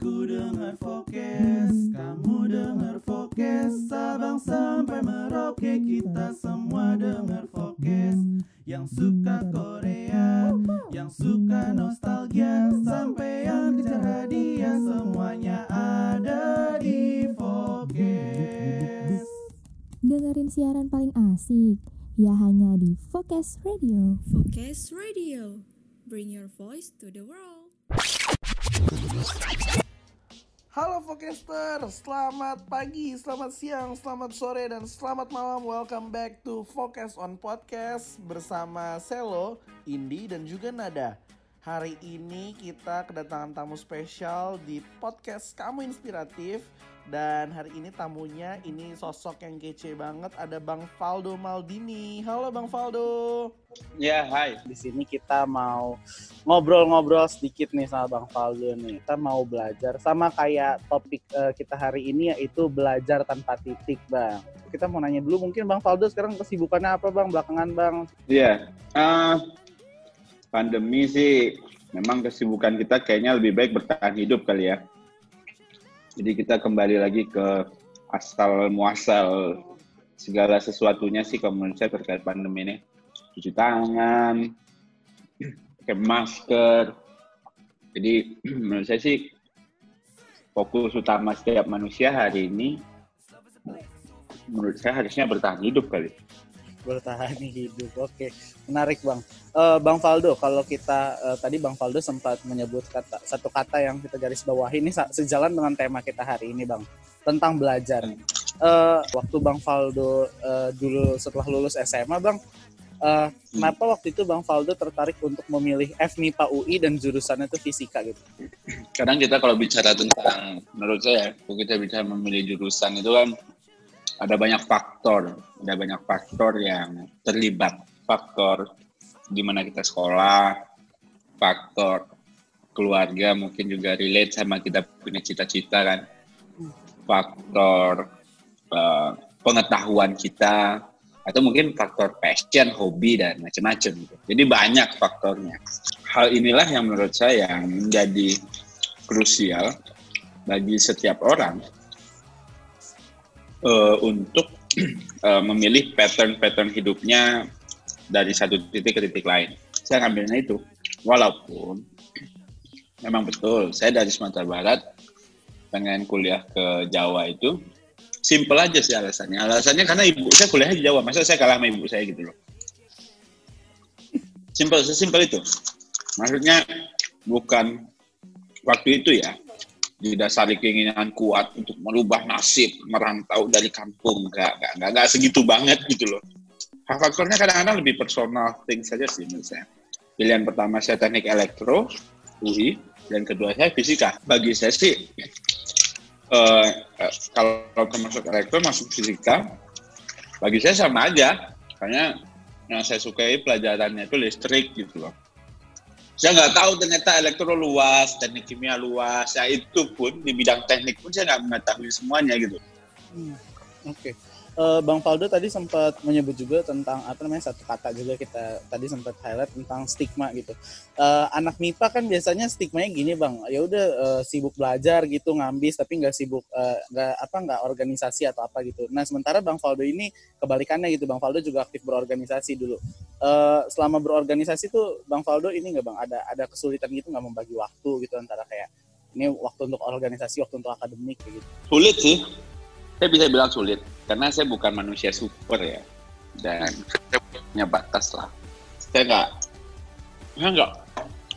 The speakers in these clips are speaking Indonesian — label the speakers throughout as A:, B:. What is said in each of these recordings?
A: Aku dengar fokus, kamu dengar fokus Sabang sampai Merauke kita semua dengar fokus Yang suka Korea, yang suka nostalgia Sampai yang kejar hadiah semuanya ada di fokus
B: Dengerin siaran paling asik, ya hanya di Focus Radio.
C: Focus Radio. Bring your voice to the world.
D: Halo Focaster, selamat pagi, selamat siang, selamat sore, dan selamat malam. Welcome back to Focus on Podcast Bersama Selo, Indi, dan juga Nada Hari ini kita kedatangan tamu spesial di podcast Kamu Inspiratif Dan hari ini tamunya ini sosok yang kece banget Ada Bang Faldo Maldini Halo Bang Faldo
E: Ya, hai. Di sini kita mau ngobrol-ngobrol sedikit nih sama Bang Faldo nih. Kita mau belajar sama kayak topik eh, kita hari ini yaitu belajar tanpa titik, Bang. Kita mau nanya dulu mungkin Bang Faldo sekarang kesibukannya apa, Bang? Belakangan, Bang.
F: Iya, eh, pandemi sih memang kesibukan kita kayaknya lebih baik bertahan hidup kali ya. Jadi kita kembali lagi ke asal muasal segala sesuatunya sih kalau menurut saya terkait pandemi ini. Cuci tangan, pakai masker. Jadi menurut saya sih fokus utama setiap manusia hari ini menurut saya harusnya bertahan hidup kali.
E: Bertahan hidup. Oke, menarik, Bang. Eh, Bang Faldo, kalau kita eh, tadi Bang Faldo sempat menyebut kata satu kata yang kita garis bawahi ini sejalan dengan tema kita hari ini, Bang. Tentang belajar. Eh, waktu Bang Faldo eh, dulu setelah lulus SMA, Bang, eh, kenapa waktu itu Bang Faldo tertarik untuk memilih FMIPA UI dan jurusannya itu fisika gitu?
F: kadang kita kalau bicara tentang menurut saya kalau kita bicara memilih jurusan itu kan ada banyak faktor ada banyak faktor yang terlibat faktor di mana kita sekolah faktor keluarga mungkin juga relate sama kita punya cita-cita kan faktor eh, pengetahuan kita atau mungkin faktor passion, hobi dan macam-macam gitu. Jadi banyak faktornya. Hal inilah yang menurut saya yang menjadi krusial bagi setiap orang eh, untuk eh, memilih pattern-pattern hidupnya dari satu titik ke titik lain. Saya ngambilnya itu, walaupun memang betul saya dari Sumatera Barat pengen kuliah ke Jawa itu simple aja sih alasannya. Alasannya karena ibu saya kuliah di Jawa, masa saya kalah sama ibu saya gitu loh. Simple, sesimpel itu. Maksudnya bukan waktu itu ya didasari keinginan kuat untuk merubah nasib merantau dari kampung. Nggak nggak nggak, nggak segitu banget gitu loh. Faktornya kadang-kadang lebih personal thing saja sih menurut saya. Pilihan pertama saya teknik elektro UI dan kedua saya fisika. Bagi saya sih eh, eh, kalau termasuk elektro masuk fisika. Bagi saya sama aja. Karena yang saya sukai pelajarannya itu listrik gitu loh saya nggak tahu ternyata elektro luas, teknik kimia luas. Ya itu pun di bidang teknik pun saya nggak mengetahui semuanya gitu.
E: Oke. Eh, Bang Faldo tadi sempat menyebut juga tentang apa namanya satu kata juga kita tadi sempat highlight tentang stigma gitu. Eh, anak MIPA kan biasanya stigmanya gini bang, ya udah eh, sibuk belajar gitu ngambis tapi nggak sibuk nggak apa nggak organisasi atau apa gitu. Nah sementara Bang Faldo ini kebalikannya gitu, Bang Faldo juga aktif berorganisasi dulu. Eh, selama berorganisasi tuh Bang Faldo ini nggak bang ada ada kesulitan gitu nggak membagi waktu gitu antara kayak ini waktu untuk organisasi, waktu untuk akademik gitu.
F: Sulit sih. Saya bisa bilang sulit karena saya bukan manusia super ya dan saya punya batas lah. Saya nggak, saya nggak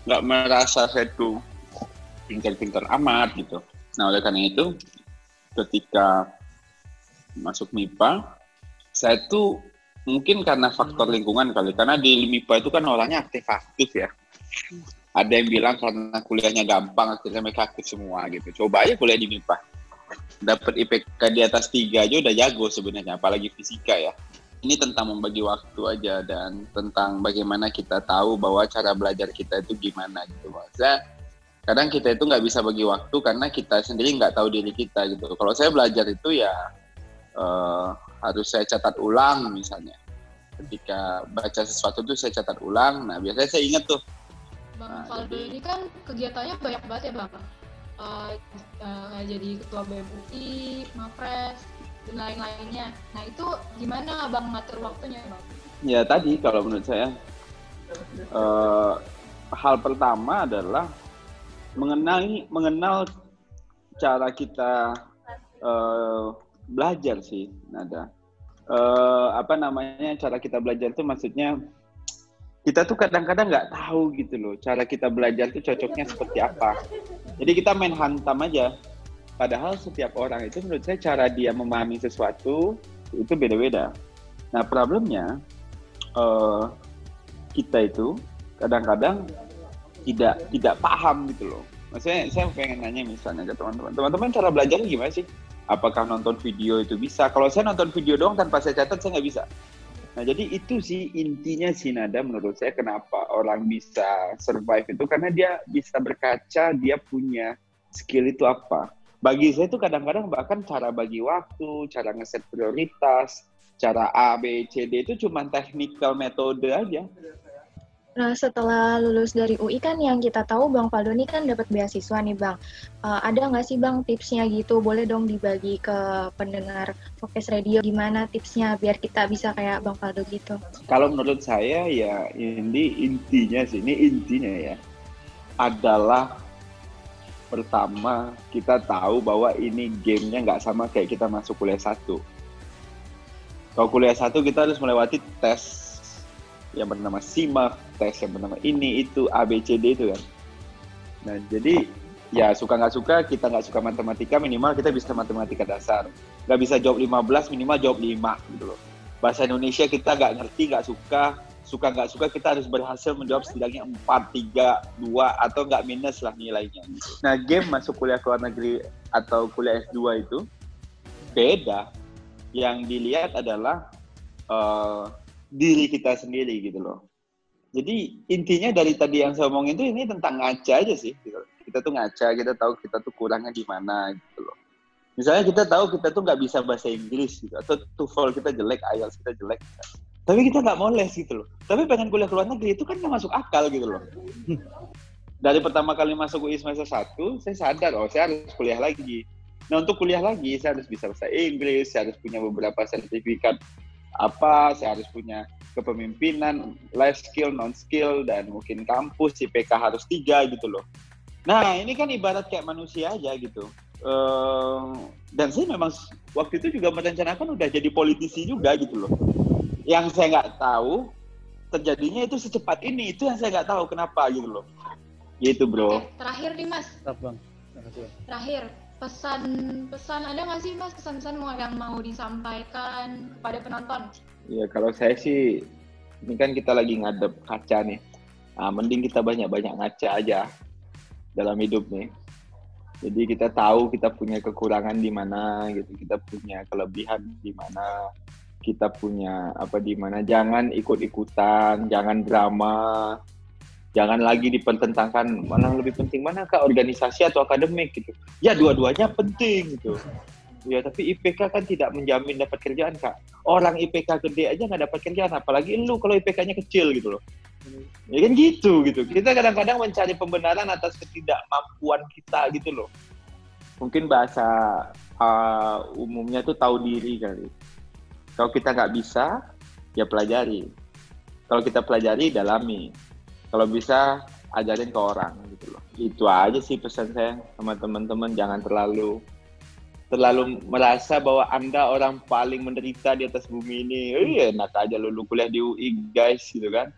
F: nggak merasa saya tuh pintar-pintar amat gitu. Nah oleh karena itu ketika masuk MIPA, saya tuh mungkin karena faktor lingkungan kali, karena di MIPA itu kan orangnya aktif-aktif ya. Ada yang bilang karena kuliahnya gampang, akhirnya mereka aktif semua gitu. Coba aja kuliah di MIPA. Dapat IPK di atas tiga aja udah jago sebenarnya, apalagi fisika ya. Ini tentang membagi waktu aja dan tentang bagaimana kita tahu bahwa cara belajar kita itu gimana gitu. Maksudnya kadang kita itu nggak bisa bagi waktu karena kita sendiri nggak tahu diri kita gitu. Kalau saya belajar itu ya eh, harus saya catat ulang misalnya. Ketika baca sesuatu tuh saya catat ulang. Nah biasanya saya ingat tuh
G: Bang
F: Nah,
G: Faldo
F: jadi-
G: ini kan kegiatannya banyak banget ya Bang. Uh, jadi ketua BMUI, Mapres, dan lain-lainnya. Nah itu gimana abang ngatur waktunya bang?
F: Ya tadi kalau menurut saya uh, hal pertama adalah mengenai mengenal cara kita uh, belajar sih nada uh, apa namanya cara kita belajar itu maksudnya kita tuh kadang-kadang nggak -kadang tahu gitu loh cara kita belajar tuh cocoknya seperti apa. Jadi kita main hantam aja. Padahal setiap orang itu menurut saya cara dia memahami sesuatu itu beda-beda. Nah problemnya uh, kita itu kadang-kadang tidak tidak paham gitu loh. Maksudnya saya pengen nanya misalnya ke teman-teman. Teman-teman cara belajar gimana sih? Apakah nonton video itu bisa? Kalau saya nonton video doang tanpa saya catat saya nggak bisa nah jadi itu sih intinya sih nada menurut saya kenapa orang bisa survive itu. Karena dia bisa berkaca dia punya skill itu apa. Bagi saya itu kadang-kadang bahkan cara bagi waktu cara ngeset prioritas cara A B C D itu cuma technical metode aja
H: Nah, setelah lulus dari UI kan yang kita tahu Bang Faldo ini kan dapat beasiswa nih Bang. Uh, ada nggak sih Bang tipsnya gitu? Boleh dong dibagi ke pendengar Focus Radio gimana tipsnya biar kita bisa kayak Bang Faldo gitu?
F: Kalau menurut saya ya ini intinya sih, ini intinya ya adalah pertama kita tahu bahwa ini gamenya nggak sama kayak kita masuk kuliah satu. Kalau kuliah satu kita harus melewati tes yang bernama SIMAK, tes yang bernama ini, itu, ABCD itu kan. Nah, jadi ya suka nggak suka, kita nggak suka matematika, minimal kita bisa matematika dasar. Nggak bisa jawab 15, minimal jawab 5 gitu loh. Bahasa Indonesia kita nggak ngerti, nggak suka, suka nggak suka kita harus berhasil menjawab setidaknya 4, 3, 2, atau nggak minus lah nilainya. Gitu. Nah, game masuk kuliah ke luar negeri atau kuliah S2 itu beda. Yang dilihat adalah uh, diri kita sendiri gitu loh. Jadi intinya dari tadi yang saya omongin itu ini tentang ngaca aja sih. Gitu. Kita tuh ngaca, kita tahu kita tuh kurangnya di mana gitu loh. Misalnya kita tahu kita tuh nggak bisa bahasa Inggris gitu, atau TOEFL kita jelek, IELTS kita jelek. Tapi kita nggak mau les gitu loh. Tapi pengen kuliah ke luar negeri itu kan nggak masuk akal gitu loh. Dari pertama kali masuk UI semester 1, saya sadar, oh saya harus kuliah lagi. Nah untuk kuliah lagi, saya harus bisa bahasa Inggris, saya harus punya beberapa sertifikat apa saya harus punya kepemimpinan, life skill, non skill, dan mungkin kampus IPK harus tiga gitu loh. Nah ini kan ibarat kayak manusia aja gitu. Uh, dan saya memang waktu itu juga merencanakan udah jadi politisi juga gitu loh. Yang saya nggak tahu terjadinya itu secepat ini, itu yang saya nggak tahu kenapa gitu loh. Gitu bro.
G: Terakhir nih mas.
E: Bang.
G: Terakhir, pesan-pesan ada nggak sih mas pesan-pesan yang mau disampaikan kepada penonton?
F: Ya kalau saya sih ini kan kita lagi ngadep kaca nih. Nah, mending kita banyak-banyak ngaca aja dalam hidup nih. Jadi kita tahu kita punya kekurangan di mana gitu, kita punya kelebihan di mana, kita punya apa di mana. Jangan ikut-ikutan, jangan drama, jangan lagi dipertentangkan mana lebih penting mana kak organisasi atau akademik gitu ya dua-duanya penting gitu ya tapi IPK kan tidak menjamin dapat kerjaan kak. Orang IPK gede aja nggak dapat kerjaan apalagi lu kalau IPK-nya kecil gitu loh. Ya kan gitu gitu. Kita kadang-kadang mencari pembenaran atas ketidakmampuan kita gitu loh. Mungkin bahasa uh, umumnya tuh tahu diri kali. Kalau kita nggak bisa ya pelajari. Kalau kita pelajari dalami. Kalau bisa ajarin ke orang gitu loh. Itu aja sih pesan saya sama teman-teman. Jangan terlalu terlalu merasa bahwa anda orang paling menderita di atas bumi ini. Oh, iya enak aja lulu kuliah di UI guys gitu kan.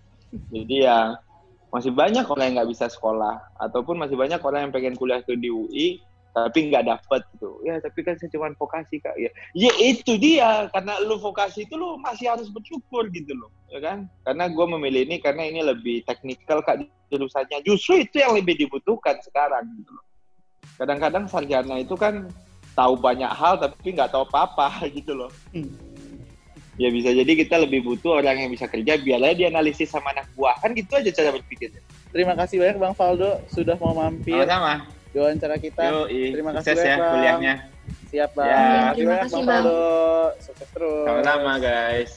F: Jadi ya masih banyak orang yang nggak bisa sekolah. Ataupun masih banyak orang yang pengen kuliah ke di UI tapi nggak dapet gitu. Ya tapi kan saya cuma vokasi kak. Ya ya itu dia. Karena lu vokasi itu lu masih harus bersyukur gitu loh ya kan? Karena gue memilih ini karena ini lebih teknikal kak jurusannya. Justru itu yang lebih dibutuhkan sekarang gitu loh. Kadang-kadang sarjana itu kan tahu banyak hal tapi nggak tahu apa-apa gitu loh. Hmm. Ya bisa jadi kita lebih butuh orang yang bisa kerja biarlah dia analisis sama anak buah kan gitu aja cara berpikirnya.
E: Terima kasih banyak Bang Faldo sudah mau mampir.
F: Oh, sama.
E: Di wawancara kita.
F: Yo,
E: Terima kasih
F: ya banyak ya,
E: Bang.
F: kuliahnya.
E: Siap Bang.
F: Ya, iya,
H: terima, terima kasih Bang, bang. Faldo.
E: Sukses terus.
F: Sama-sama guys.